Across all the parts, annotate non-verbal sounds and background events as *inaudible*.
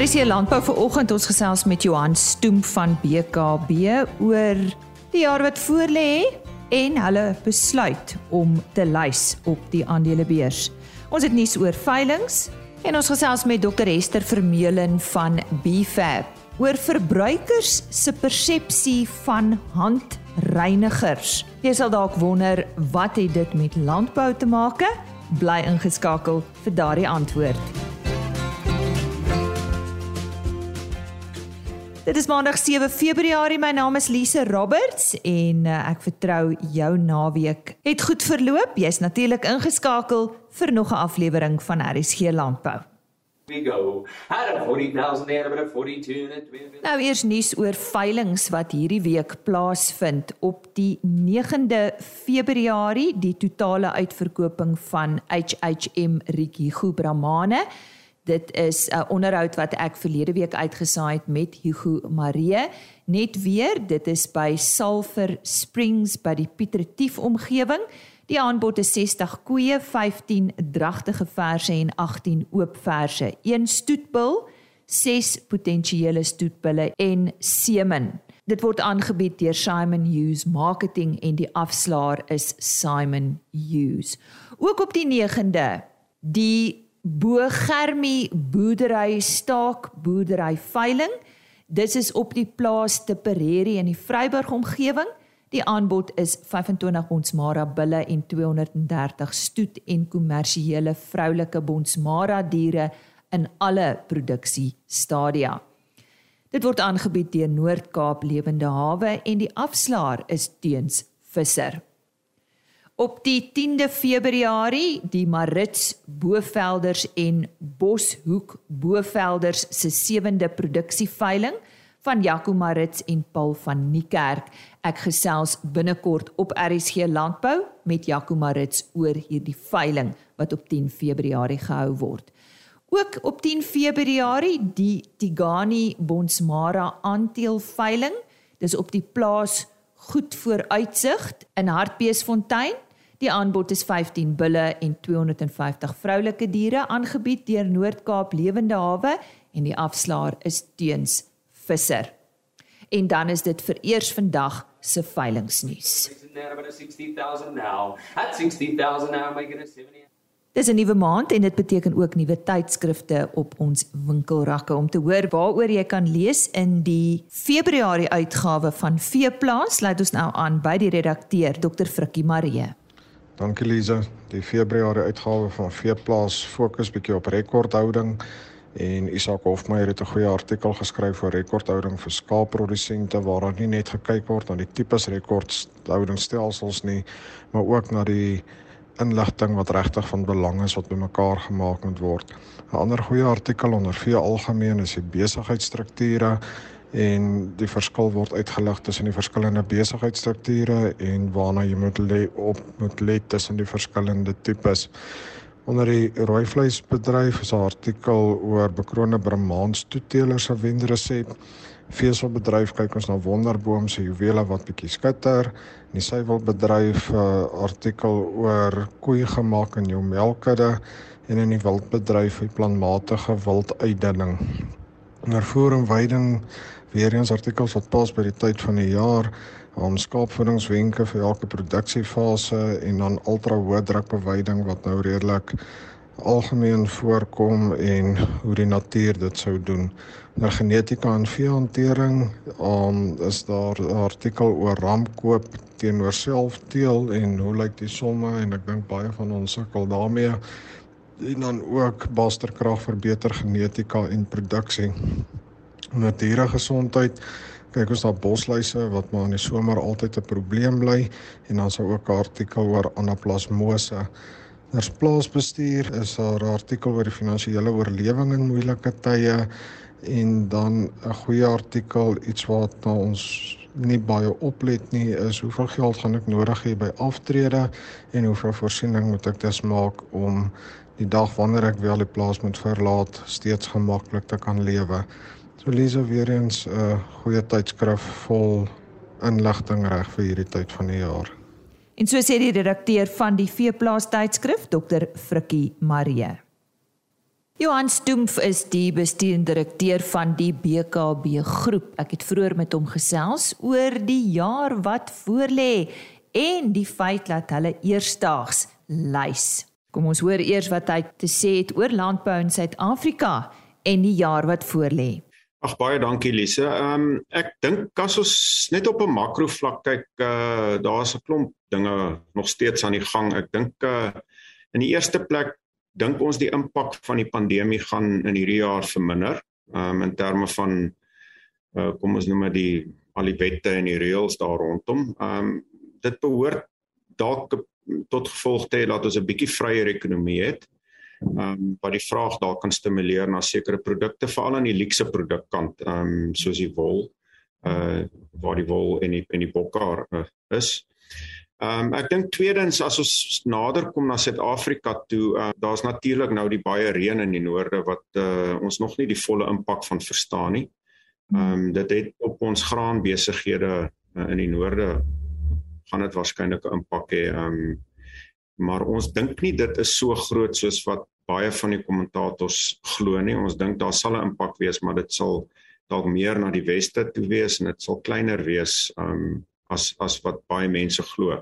Hier landbou vir oggend ons gesels met Johan Stoem van BKB oor die jaar wat voorlê en hulle besluit om te lys op die aandelebeurs. Ons het nuus oor veilinge en ons gesels met Dr Hester Vermeulen van BFAB oor verbruikers se persepsie van handreinigers. Jy sal dalk wonder wat het dit met landbou te maak? Bly ingeskakel vir daardie antwoord. Dit is Maandag 7 Februarie. My naam is Lise Roberts en uh, ek vertrou jou naweek het goed verloop. Jy's natuurlik ingeskakel vir nog 'n aflewering van RSG Landbou. We go. Had a 40,000 there but a 42 and a Nou eers nuus oor veilinge wat hierdie week plaasvind op die 9de Februarie, die totale uitverkoping van HHM Rikigo Brahmane Dit is 'n onderhoud wat ek verlede week uitgesaai het met Hugo Marie. Net weer, dit is by Sulphur Springs by die Pietretief omgewing. Die aanbod is 60 koeie, 15 dragtige verse en 18 oop verse. Een stoetbil, 6 potensiële stoetbulle en semen. Dit word aangebied deur Simon Hughes Marketing en die afslaer is Simon Hughes. Ook op die 9de, die Bo Germie boerdery staak boerdery veiling. Dit is op die plaas te Pereri in die Vryburg omgewing. Die aanbod is 25 bonsmara bulle en 230 stoet en kommersiële vroulike bonsmara diere in alle produksie stadia. Dit word aangebied deur Noord-Kaap Lewende Hawe en die afslaer is Teuns Visser. Op die 10de Februarie die Marits Bovelders en Boshoek Bovelders se 7de produksieveiling van Jaco Marits en Paul van Niekerk. Ek gesels binnekort op RSG Landbou met Jaco Marits oor hierdie veiling wat op 10 Februarie gehou word. Ook op 10 Februarie die Tigani Bonsmara aanteelveiling. Dis op die plaas Goed vooruitsig in Hartbeesfontein. Die aanbod is 15 bulle en 250 vroulike diere aangebied deur Noord-Kaap Lewende Hawe en die afslaer is Teuns Visser. En dan is dit vir eers vandag se veilingnuus. Dis 'n nuwe maand en dit beteken ook nuwe tydskrifte op ons winkelrakke om te hoor waaroor jy kan lees in die Februarie uitgawe van Veeplaas. Laat ons nou aan by die redakteur Dr. Frikkie Marie. Dankie Lize. Die Februarie uitgawe van Veeplaas fokus bietjie op rekordhouding en Isak Hofmeyer het 'n goeie artikel geskryf oor rekordhouding vir skaapprodusente waar daar nie net gekyk word na die tipes rekordhoudingsstelsels nie, maar ook na die inligting wat regtig van belang is wat bymekaar gemaak moet word. 'n Ander goeie artikel onder vee algemeen is die besigheidsstrukture en die verskil word uitgelig tussen die verskillende besigheidsstrukture en waarna jy moet lê op moet let tussen die verskillende tipes. Onder die rooi vleisbedryf is 'n artikel oor bekroonde Brahmans toetelers se wenresep. Veselbedryf kyk ons na wonderboom se juwele wat bietjie skitter. In die suiwelbedryf 'n uh, artikel oor koei gemaak in jou melkkudde en in die wildbedryf 'n planmatige wilduitdinning. Onder voer en weiding weer eens artikels wat pas by die tyd van die jaar om skaapvoedingswenke vir elke produksiefase en dan ultra hoë druk beweiding wat nou redelik algemeen voorkom en hoe die natuur dit sou doen. Nou genetika en veehantering, um, is daar 'n artikel oor ramkoop teenoor selfteel en hoe lyk die somme en ek dink baie van ons sukkel daarmee. En dan ook basterkrag vir beter genetika en produksie natuurlike gesondheid. Kyk ons na bosluise wat maar in die somer altyd 'n probleem bly en dan sou ook 'n artikel oor anaplasmose. Ons plaasbestuur is daar 'n artikel oor die finansiële oorlewing in moeilike tye en dan 'n goeie artikel iets wat na ons nie baie oplet nie is hoeveel geld gaan ek nodig hê by aftrede en hoeveel voorsiening moet ek dus maak om die dag wanneer ek wel die plaas moet verlaat steeds gemaklik te kan lewe. So Lisa weer eens 'n uh, goeie tydskrif vol inligting reg vir hierdie tyd van die jaar. En so sê die redakteur van die Veeplaas tydskrif, Dr. Frikkie Marie. Johan Stoemf is die bestuurende direkteur van die BKB groep. Ek het vroeër met hom gesels oor die jaar wat voorlê en die feit dat hulle eersdaags lys. Kom ons hoor eers wat hy te sê het oor landbou in Suid-Afrika en die jaar wat voorlê. Ag baie dankie Lise. Ehm um, ek dink as ons net op 'n makro vlak kyk, uh, daar's 'n klomp dinge nog steeds aan die gang. Ek dink uh, in die eerste plek dink ons die impak van die pandemie gaan in hierdie jaar verminder um, in terme van uh, kom ons noem maar die al die wette en die reëls daar rondom. Ehm um, dit behoort dalk tot gevolg te hê dat ons 'n bietjie vryer ekonomie het. Ehm um, wat die vraag daar kan stimuleer na sekere produkte veral aan die luukse produkkant, ehm um, soos die wol, uh waar die wol en die en die bokhaar uh, is. Ehm um, ek dink tweedens as ons nader kom na Suid-Afrika toe, uh, daar's natuurlik nou die baie reën in die noorde wat uh, ons nog nie die volle impak van verstaan nie. Ehm um, dit het op ons graanbesighede uh, in die noorde gaan dit waarskynlik 'n impak hê. Ehm um, maar ons dink nie dit is so groot soos wat baie van die kommentators glo nie. Ons dink daar sal 'n impak wees, maar dit sal dalk meer na die weste toe wees en dit sal kleiner wees. Um, as as wat baie mense glo.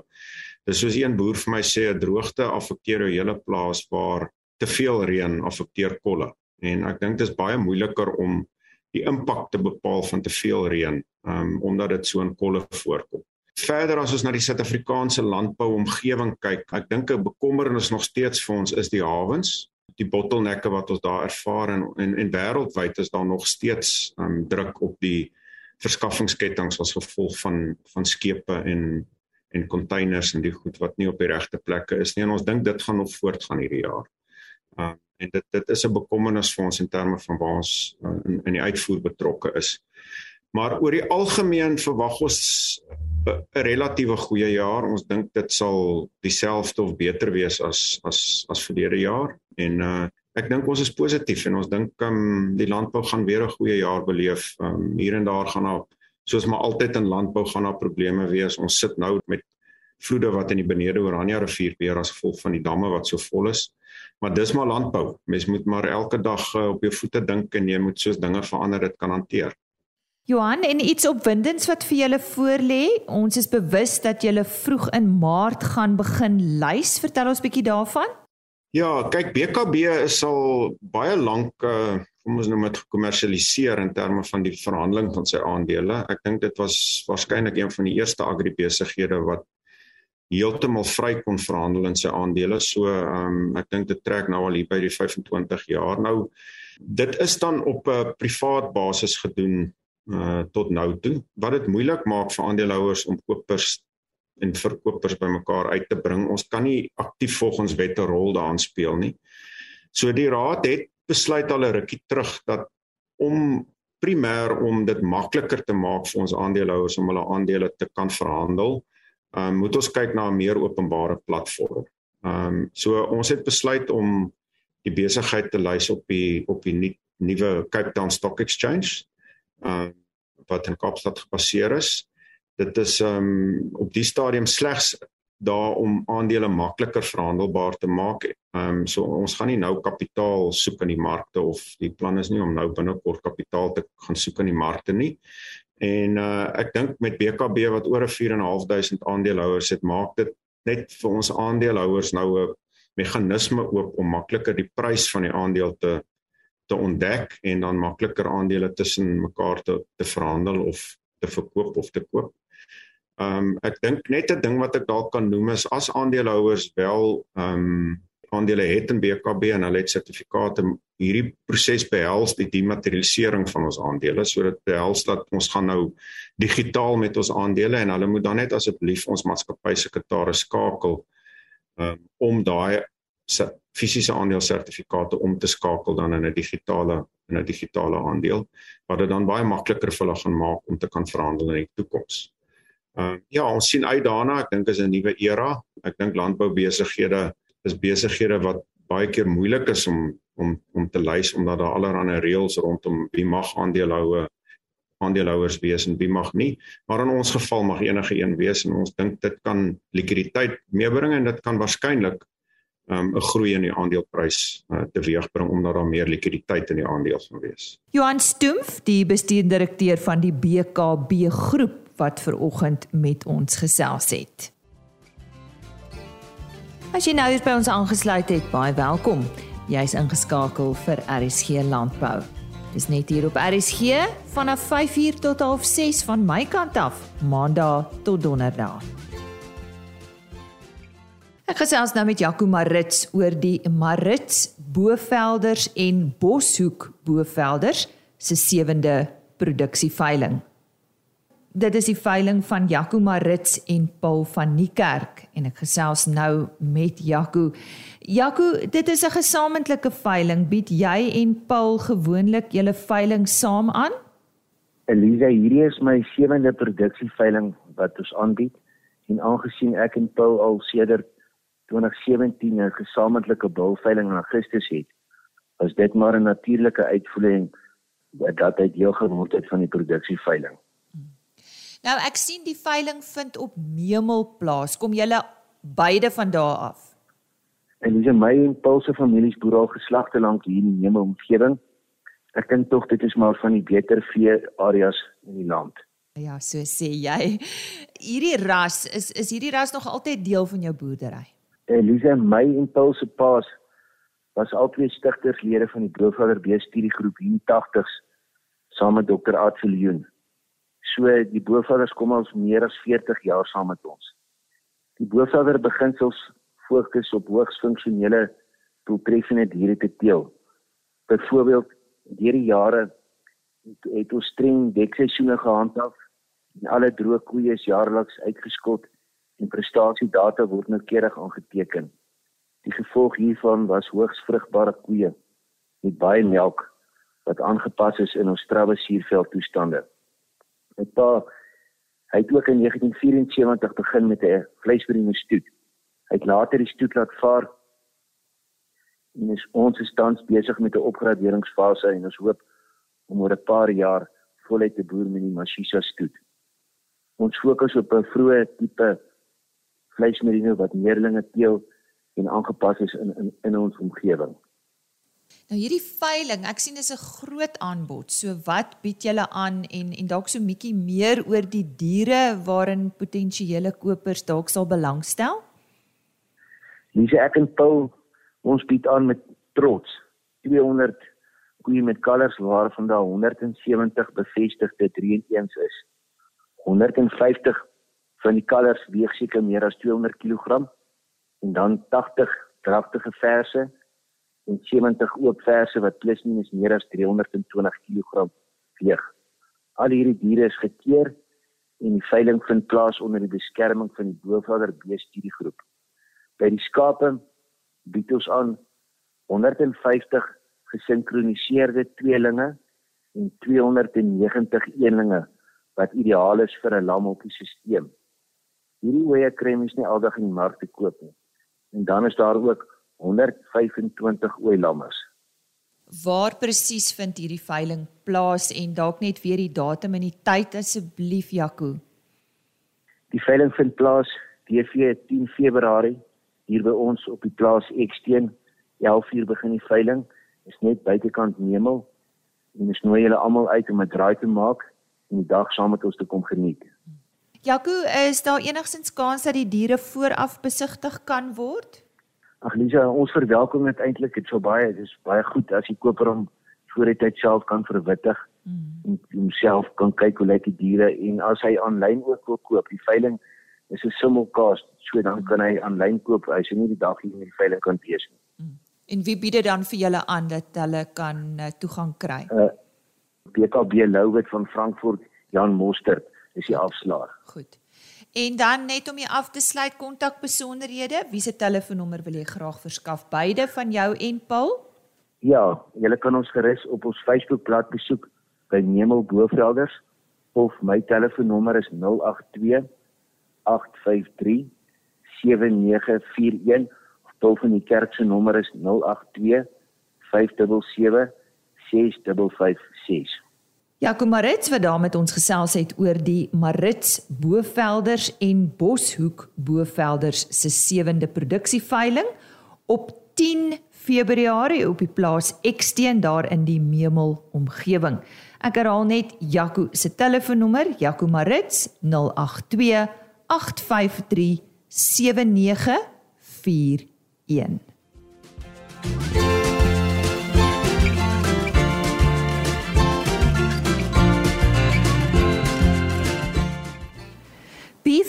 Dis soos een boer vir my sê 'n droogte affekteer jou hele plaas waar te veel reën affekteer kolle. En ek dink dit is baie moeiliker om die impak te bepaal van te veel reën, um, omdat dit so in kolle voorkom. Verder as ons na die Suid-Afrikaanse landbouomgewing kyk, ek dink 'n bekommernis nog steeds vir ons is die hawens, die bottelnekke wat ons daar ervaar en en, en wêreldwyd is daar nog steeds um, druk op die verskaffingsketTINGS as gevolg van van skepe en en containers en die goed wat nie op die regte plekke is nie en ons dink dit gaan nog voortgaan hierdie jaar. Uh en dit dit is 'n bekommernis vir ons in terme van waar ons uh, in in die uitvoer betrokke is. Maar oor die algemeen verwag ons 'n relatiewe goeie jaar. Ons dink dit sal dieselfde of beter wees as as as verlede jaar en uh ek dink ons is positief en ons dink um, die landbou gaan weer 'n goeie jaar beleef. Um, hier en daar gaan daar soos maar altyd in landbou gaan daar probleme wees. Ons sit nou met vloede wat in die benede Oranje rivier weer as gevolg van die damme wat so vol is. Maar dis maar landbou. Mens moet maar elke dag uh, op jou voete dink en jy moet soos dinge verander dit kan hanteer. Johan, en iets opwindends wat vir julle voorlê. Ons is bewus dat julle vroeg in Maart gaan begin lys. Vertel ons bietjie daarvan. Ja, kyk BKB is al baie lank uh kom ons noem dit gekommersialiseer in terme van die verhandeling van sy aandele. Ek dink dit was waarskynlik een van die eerste agribesighede wat heeltemal vry kon verhandel in sy aandele. So ehm um, ek dink dit trek nou al hier by die 25 jaar. Nou dit is dan op 'n privaat basis gedoen uh tot nou toe. Wat dit moeilik maak vir aandeelhouers om kopers en verkopers bymekaar uit te bring. Ons kan nie aktief volgens wette rol daarin speel nie. So die raad het besluit al 'n rukkie terug dat om primêr om dit makliker te maak vir ons aandeelhouers om hulle aandele te kan verhandel, um, moet ons kyk na 'n meer openbare platform. Ehm um, so ons het besluit om die besigheid te lys op die op die nuwe Cape Town Stock Exchange. Ehm um, wat in Kaapstad gebaseer is dit is um op die stadium slegs daar om aandele makliker verhandelbaar te maak. Um so ons gaan nie nou kapitaal soek in die markte of die plan is nie om nou binnekort kapitaal te gaan soek in die markte nie. En uh ek dink met BKB wat oor 'n 4.500 aandeelhouers het, maak dit net vir ons aandeelhouers nou 'n meganisme oop om makliker die prys van die aandeel te te ontdek en dan makliker aandele tussen mekaar te te verhandel of te verkoop of te koop. Ehm um, ek dink net 'n ding wat ek dalk kan noem is as aandeelhouers wel ehm um, aandele het in BKB en hulle het sertifikate hierdie proses behels die dematerialisering van ons aandele sodat behels dat ons gaan nou digitaal met ons aandele en hulle moet dan net asseblief ons maatskappy sekretaris skakel um, om daai fisiese aandelesertifikate om te skakel dan in 'n digitale in 'n digitale aandeel wat dit dan baie makliker vir hulle gaan maak om te kan verhandel in die toekoms. Uh ja, ons sien uit daarna. Ek dink is 'n nuwe era. Ek dink landboubesighede is besighede wat baie keer moeilik is om om om te lys omdat daar allerlei reëls rondom wie mag aandelehoue aandeelhouers wees en wie mag nie. Maar in ons geval mag enige een wees en ons dink dit kan likwiditeit meebring en dit kan waarskynlik um, 'n groei in die aandeleprys uh, teweegbring omdat daar meer likwiditeit in die aandele sal wees. Johan Stoomf, die bestuurdirekteur van die BKB groep wat ver oggend met ons gesels het. As jy nou hier by ons aangesluit het, baie welkom. Jy's ingeskakel vir RSG Landbou. Dis net hier op RSG vanaf 5uur tot 6:30 van my kant af, Maandag tot Donderdag. Ek gesels nou met Jaco Marits oor die Marits Bovelders en Boshoek Bovelders se sewende produksieveiling. Dit is die veiling van Jaco Marits en Paul van Niekerk en ek gesels nou met Jaco. Jaco, dit is 'n gesamentlike veiling. Bied jy en Paul gewoonlik julle veiling saam aan? Elisa, hierdie is my sewende produksieveiling wat ons aanbied en aangesien ek en Paul al sedert 2017 'n gesamentlike bilveiling in Augustus het, was dit maar 'n natuurlike uitvloeiing dat hy deel geword het van die produksieveiling. Nou ek sien die veiling vind op Memel plaas. Kom julle beide van daar af? En dis my en Paul se families boer al geslagte lank hier in die Memel omgewing. Ek dink tog dit is maar van die beter vee areas in die land. Ja, so sê jy. Hierdie ras is is hierdie ras nog altyd deel van jou boerdery? Elise my en Paul se paas was albei stigterslede van die Broodvader B studiegroep in die 80s saam met Dr. Adviljoen. So die Broodvaders kom al meer as 40 jaar saam met ons. Die Broodvader beginsels fokus op hoogs funksionele doeltreffende diere te teel. Byvoorbeeld deur die jare het ons streng dekseisoene gehandhaaf en alle droë koeie is jaarliks uitgeskot en prestasiedata word noukeurig aangeteken. Die gevolg hiervan was hoogs vrugbare koeie met baie melk wat aangepas is in ons strawwe suurveld toestande. My pa hy het ook in 1974 begin met 'n vleisverdiende stoet. Hy het later die stoet laat vaar en is ons is tans besig met 'n opgraderingsfase en ons hoop om oor 'n paar jaar voluit te boer met die Mashisa stoet. Ons fokus op 'n vroeë tipe vleismerino wat meerlinge teel en aangepas is in in in ons omgewing. Nou hierdie veiling, ek sien dis 'n groot aanbod. So wat bied julle aan en en dalk so 'n bietjie meer oor die diere waarin potensiële kopers dalk sal belangstel? Lise ek en Paul ons bied aan met trots 200 koeie met kalvers waarvan daar 170 bevestigde 3-in-1s is. 150 van die kalvers weeg seker meer as 200 kg en dan 80 dragtige verse en 70 oop verse wat plus minus meer as 320 kg weeg. Al hierdie diere is gekeer en die veiling vind plaas onder die beskerming van die Bovader beestudiegroep. By die skape bied ons aan 150 gesinkroniseerde tweelinge en 290 eenlinge wat ideaal is vir 'n lamhokkie stelsel hierdie kry mens nie aldag in die mark te koop nie. En dan is daar ook 125 ooi lammers. Waar presies vind hierdie veiling plaas en dalk net weer die datum en die tyd asseblief Jaco? Die veiling vind plaas DV 10 Februarie hier by ons op die plaas Eksteen. 11:00 begin die veiling. Is net buitekant Nemel. En ons nooi julle almal uit om 'n draai te maak en die dag saam met ons te kom geniet. Jaco, is daar enigstens kans dat die diere vooraf besigtig kan word? Ag Lisa, ons verwelkom dit eintlik. Dit sou baie, dis baie goed as die koper hom voor die tyd self kan verwittig mm. en homself kan kyk hoe lyk die diere en as hy aanlyn ook wil koop, die veiling is 'n simulcast, so dan kan hy aanlyn koop. Hy sien nie die dag hier in die veiling kan wees nie. Mm. En wie bied dit dan vir julle aan dat hulle kan uh, toegang kry? Uh BKB Louwit van Frankfurt, Jan Mostert is die afslaer. Goed. En dan net om jy af te sluit kontak besonderhede, wie se telefoonnommer wil jy graag verskaf beide van jou en Paul? Ja, jy kan ons gerus op ons Facebookblad besoek by Nemel Bovelders of my telefoonnommer is 082 853 7941 of Paul van die kerk se nommer is 082 577 6556. Jaco Marits wat daar met ons gesels het oor die Marits Bovelders en Boshoek Bovelders se sewende produksieveiling op 10 Februarie op die plaas Eksteen daar in die Memel omgewing. Ek herhaal net Jaco se telefoonnommer, Jaco Marits 082 853 7941.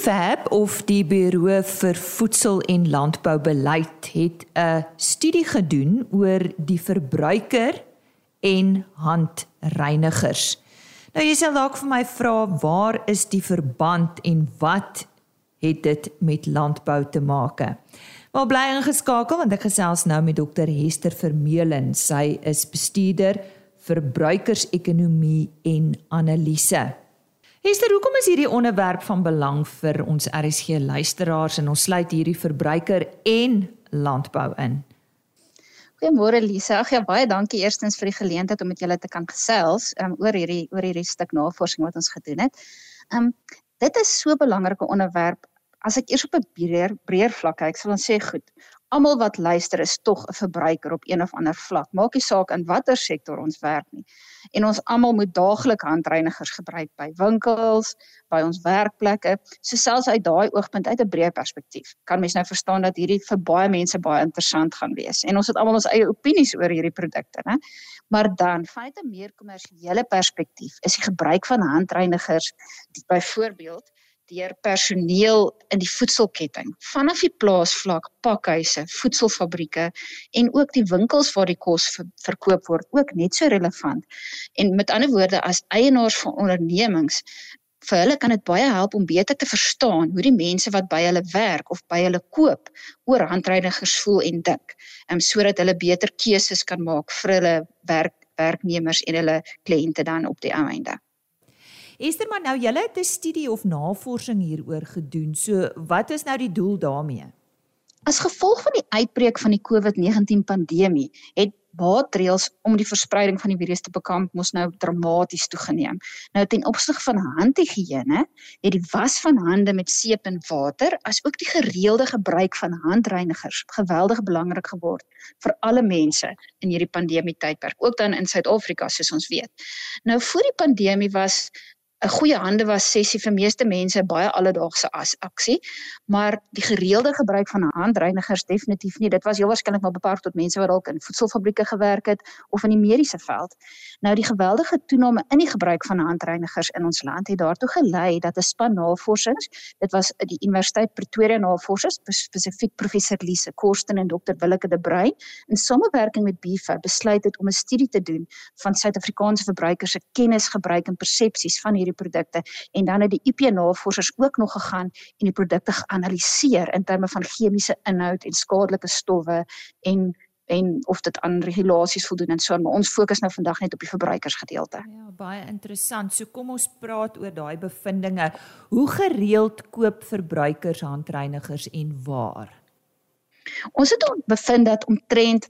BFAB of die Buro vir Voedsel en Landboubeleid het 'n studie gedoen oor die verbruiker en handreinigers. Nou jy sal dalk vir my vra waar is die verband en wat het dit met landbou te maak? Wel bly ingeskakel want ek gesels nou met dokter Hester Vermeulen. Sy is bestuurder verbruikersekonomie en analise. Hester, hoekom is hierdie onderwerp van belang vir ons RSG luisteraars en ons sluit hierdie verbruiker en landbou in? Goeiemôre Lisa. Ag ja, baie dankie eerstens vir die geleentheid om met julle te kan gesels um, oor hierdie oor hierdie stuk navorsing wat ons gedoen het. Ehm um, dit is so 'n belangrike onderwerp. As ek eers op 'n breër breër vlak kyk, sal ons sê goed, almal wat luister is tog 'n verbruiker op een of ander vlak. Maak nie saak in watter sektor ons werk nie. En ons almal moet daagliks handreinigers gebruik by winkels, by ons werkplekke. So selfs uit daai oogpunt uit 'n breë perspektief, kan mens nou verstaan dat hierdie vir baie mense baie interessant gaan wees. En ons het almal ons eie opinies oor hierdie produkte, né? Maar dan, vanuit 'n meer kommersiële perspektief, is die gebruik van handreinigers byvoorbeeld deur personeel in die voedselketting vanaf die plaasvlak, pakhuise, voedselfabrieke en ook die winkels waar die kos ver verkoop word ook net so relevant. En met ander woorde as eienaars van ondernemings vir hulle kan dit baie help om beter te verstaan hoe die mense wat by hulle werk of by hulle koop oor handreinigers voel en dink, um, sodat hulle beter keuses kan maak vir hulle werk werknemers en hulle kliënte dan op die einde. Esther, maar nou julle het 'n studie of navorsing hieroor gedoen. So, wat is nou die doel daarmee? As gevolg van die uitbreek van die COVID-19 pandemie, het maatreëls om die verspreiding van die virus te bekamp mos nou dramaties toegeneem. Nou ten opsigte van handhigiëne, het die was van hande met seep en water, asook die gereelde gebruik van handreinigers geweldig belangrik geword vir alle mense in hierdie pandemie tydperk, ook dan in Suid-Afrika soos ons weet. Nou voor die pandemie was 'n goeie hande was sessie vir meeste mense baie alledaagse as aksie, maar die gereelde gebruik van handreinigers definitief nie. Dit was heel waarskynlik maar beperk tot mense wat dalk in voedselfabrieke gewerk het of in die mediese veld. Nou die geweldige toename in die gebruik van handreinigers in ons land het daartoe gelei dat 'n span navorsings, dit was die Universiteit Pretoria navorsers, spesifiek professor Lise Korsten en dokter Willeke de Bruin, in samewerking met BIFA besluit het om 'n studie te doen van Suid-Afrikaanse verbruikers se kennis, gebruik en persepsies van hierdie hierdie produkte en dan het die IP navorsers ook nog gegaan en die produkte geanaliseer in terme van chemiese inhoud en skadelike stowwe en en of dit aan regulasies voldoen en so maar ons fokus nou vandag net op die verbruikersgedeelte. Ja, baie interessant. So kom ons praat oor daai bevindinge. Hoe gereeld koop verbruikers handreinigers en waar? Ons het bevind dat omtrent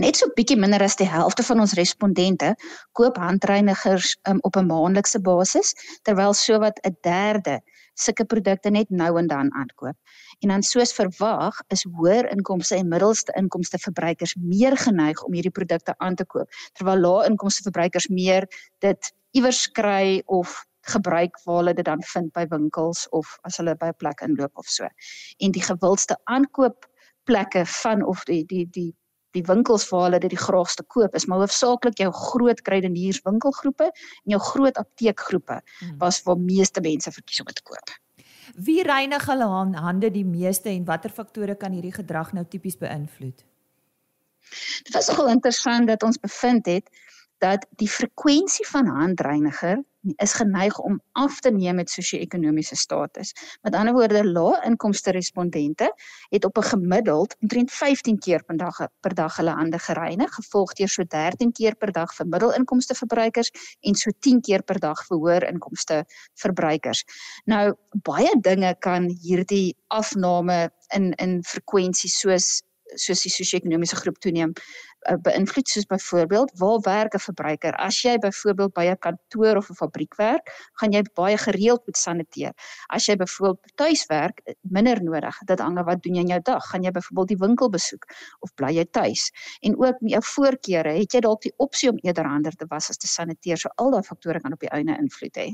Net so bietjie minder as die helfte van ons respondente koop handreinigers um, op 'n maandelikse basis, terwyl sowat 'n derde sulke produkte net nou en dan aankoop. En dan soos verwag, is hoër inkomste en middelste inkomste verbruikers meer geneig om hierdie produkte aan te koop, terwyl lae inkomste verbruikers meer dit iewers kry of gebruik waar hulle dit dan vind by winkels of as hulle by 'n plek inloop of so. En die gewildste aankoop plekke van of die die die die winkels waar hulle dit die graagste koop is maar hoofsaaklik jou groot kruidenierswinkelgroepe en jou groot apteekgroepe hmm. was waar meeste mense verkies om dit te koop. Wie reinig hulle hande die meeste en watter faktore kan hierdie gedrag nou tipies beïnvloed? Dit was nogal interessant dat ons bevind het dat die frekwensie van handreiniger is geneig om af te neem met sosio-ekonomiese status. Met ander woorde, lae inkomste respondente het op 'n gemiddeld omtrent 15 keer per dag per dag hulle hande gereinig, gevolg deur so 13 keer per dag vir middelinkomste verbruikers en so 10 keer per dag vir hoër inkomste verbruikers. Nou, baie dinge kan hierdie afname in in frekwensie soos soos die sosio-ekonomiese groep toeneem beïnvloed soos byvoorbeeld waar werk 'n verbruiker? As jy byvoorbeeld by 'n kantoor of 'n fabriek werk, gaan jy baie gereeld moet saniteer. As jy byvoorbeeld tuis werk, minder nodig. Dit hang af wat doen jy in jou dag? Gaan jy byvoorbeeld die winkel besoek of bly jy tuis? En ook met jou voorkeure, het jy dalk die opsie om eerder hande te was as te saniteer. So al daai faktore kan op die einde invloed hê.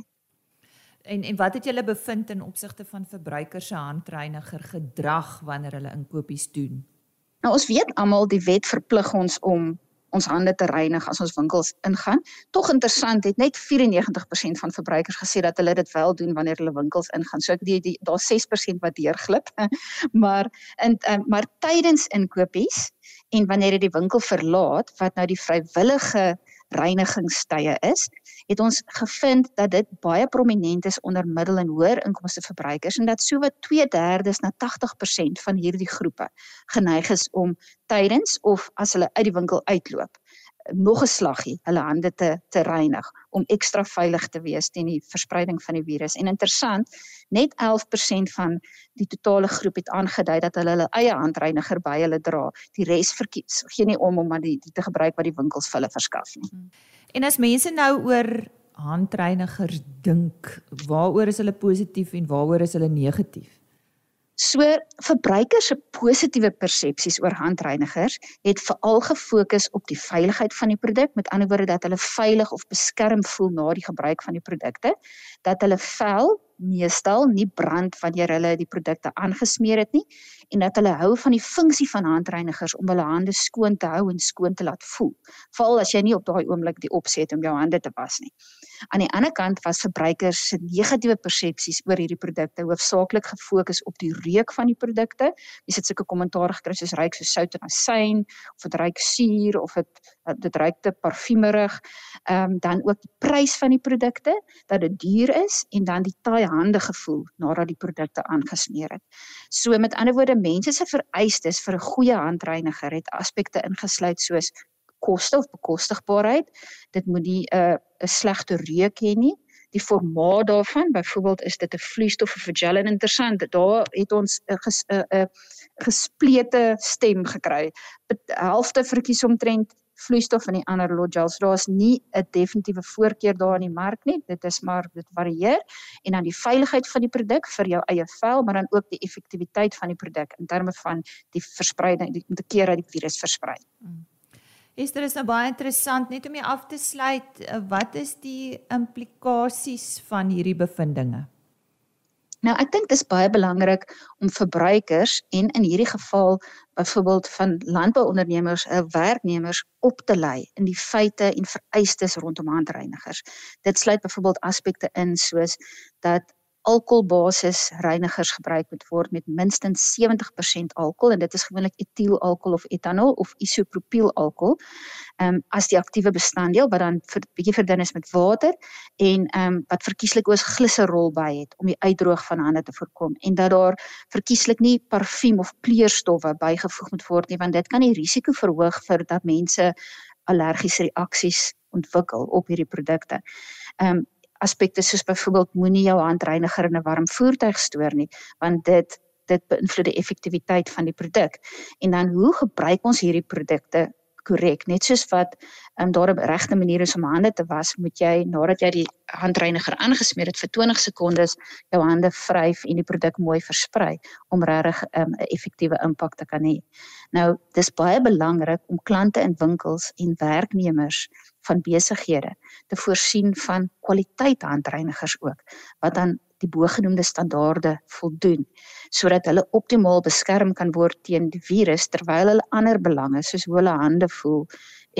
En en wat het julle bevind in opsigte van verbruikers se handreiniger gedrag wanneer hulle inkopies doen? Nou ons weet almal die wet verplig ons om ons hande te reinig as ons winkels ingaan. Tog interessant, het net 94% van verbruikers gesê dat hulle dit wel doen wanneer hulle winkels ingaan. So ek die, die daar's 6% wat deurglip. *laughs* maar in uh, maar tydens inkopies en wanneer jy die winkel verlaat wat nou die vrywillige reinigingstye is, het ons gevind dat dit baie prominent is onder middel en hoër inkomste verbruikers en dat sowat 2/3 na 80% van hierdie groepe geneig is om tydens of as hulle uit die winkel uitloop nog 'n slaggie hulle hande te te reinig om ekstra veilig te wees teen die verspreiding van die virus. En interessant, net 11% van die totale groep het aangedui dat hulle hulle eie handreiniger by hulle dra. Die res verkies gee nie om om maar die, die te gebruik wat die winkels vir hulle verskaf nie. En as mense nou oor handreinigers dink, waaroor is hulle positief en waaroor is hulle negatief? So verbruikers se positiewe persepsies oor handreinigers het veral gefokus op die veiligheid van die produk, met ander woorde dat hulle veilig of beskerm voel na die gebruik van die produkte, dat hulle vel meestal nie brand wanneer hulle die produkte aangesmeer het nie en dat hulle hou van die funksie van handreinigers om hulle hande skoon te hou en skoon te laat voel. Veral as jy nie op daai oomblik die opsie het om jou hande te was nie. Aan die ander kant was verbruikers se negatiewe persepsies oor hierdie produkte hoofsaaklik gefokus op die reuk van die produkte. Jy sit sulke kommentaar gekry soos ruik so sout en asyn of dit ruik suur of dit dit ruik te parfumerig. Ehm um, dan ook die prys van die produkte, dat dit duur is en dan die taai hande gevoel nadat die produkte aangesmeer het. So met ander woorde, mense se vereistes vir 'n goeie handreiniger het aspekte ingesluit soos koste of bekostigbaarheid. Dit moet nie 'n uh, 'n slegte reuk hê nie. Die formaat daarvan, byvoorbeeld is dit 'n vloeistof of 'n gel en interessant, daar het ons 'n 'n 'n gesplete stem gekry. Helfte verkies omtrent vloeistof en die ander lot gels. Daar's nie 'n definitiewe voorkeur daar in die mark nie. Dit is maar dit varieer en dan die veiligheid van die produk vir jou eie vel, maar dan ook die effektiwiteit van die produk in terme van die verspreiding, die te keer dat die virus versprei. Is dit is nou baie interessant net om jy af te sluit, wat is die implikasies van hierdie bevindinge? Nou ek dink dis baie belangrik om verbruikers en in hierdie geval byvoorbeeld van landbouondernemers, uh, werknemers op te lei in die feite en vereistes rondom handreinigers. Dit sluit byvoorbeeld aspekte in soos dat alkoholbasis reinigers gebruik moet word met minstens 70% alkohol en dit is gewoonlik etielalkohol of etanol of isopropiel alkohol. Ehm um, as die aktiewe bestanddeel wat dan vir bietjie verdun is met water en ehm um, wat verkieslik oos gliserol by het om die uitdroog van hande te voorkom en dat daar verkieslik nie parfuum of kleurstowwe bygevoeg moet word nie want dit kan die risiko verhoog vir dat mense allergiese reaksies ontwikkel op hierdie produkte. Ehm um, aspekte soos byvoorbeeld moenie jou handreiniger in 'n warm voertuig stoor nie want dit dit beïnvloed die effektiwiteit van die produk. En dan hoe gebruik ons hierdie produkte korrek? Net soos wat um, daar 'n regte manier is om hande te was, moet jy nadat jy die handreiniger aangesmeer het vir 20 sekondes jou hande vryf en die produk mooi versprei om regtig ehm, 'n um, effektiewe impak te kan hê. Nou, dis baie belangrik om klante in winkels en werknemers van besighede te voorsien van kwaliteit handreinigers ook wat dan die bogenoemde standaarde voldoen sodat hulle optimaal beskerm kan word teen die virus terwyl hulle ander belange soos hoe hulle hande voel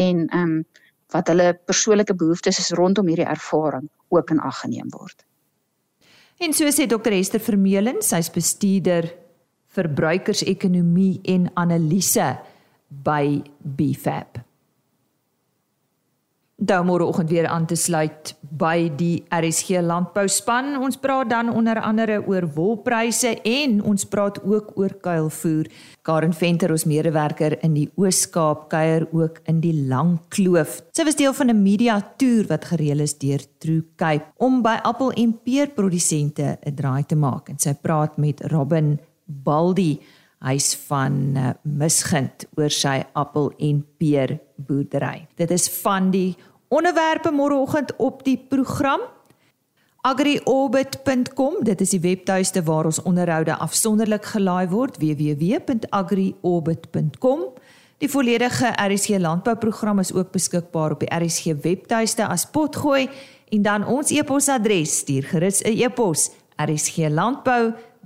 en ehm um, wat hulle persoonlike behoeftes is rondom hierdie ervaring ook in ag geneem word. En so sê Dr Esther Vermeulen, sy's bestuurder verbruikersekonomie en analise by BFAP dan môreoggend weer aan te sluit by die RSG landbou span. Ons praat dan onder andere oor wolpryse en ons praat ook oor kuilvoer. Karen Venter, ons medewerker in die Oos-Kaap, kuier ook in die Lang Kloof. Sy was deel van 'n media toer wat gereël is deur True Cape om by appel en peer produsente 'n draai te maak en sy praat met Robin Baldi Hy's van uh, Misgind oor sy appel en peer boerdery. Dit is van die onderwerpe môreoggend op die program agriorbit.com dit is die webtuiste waar ons onderhoude afsonderlik gelaai word www.agriorbit.com Die volledige RSG landbouprogram is ook beskikbaar op die RSG webtuiste as potgooi en dan ons e-posadres stuur gerus 'n e-pos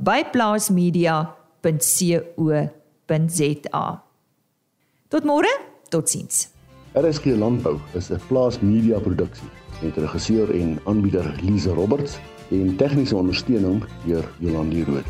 rsglandbou@plaasmedia.co.za Tot môre, totsiens. RSG Landbou is 'n plaas media produksie met regisseur en aanbieder Lize Roberts en tegniese ondersteuning deur Jolande Rooi.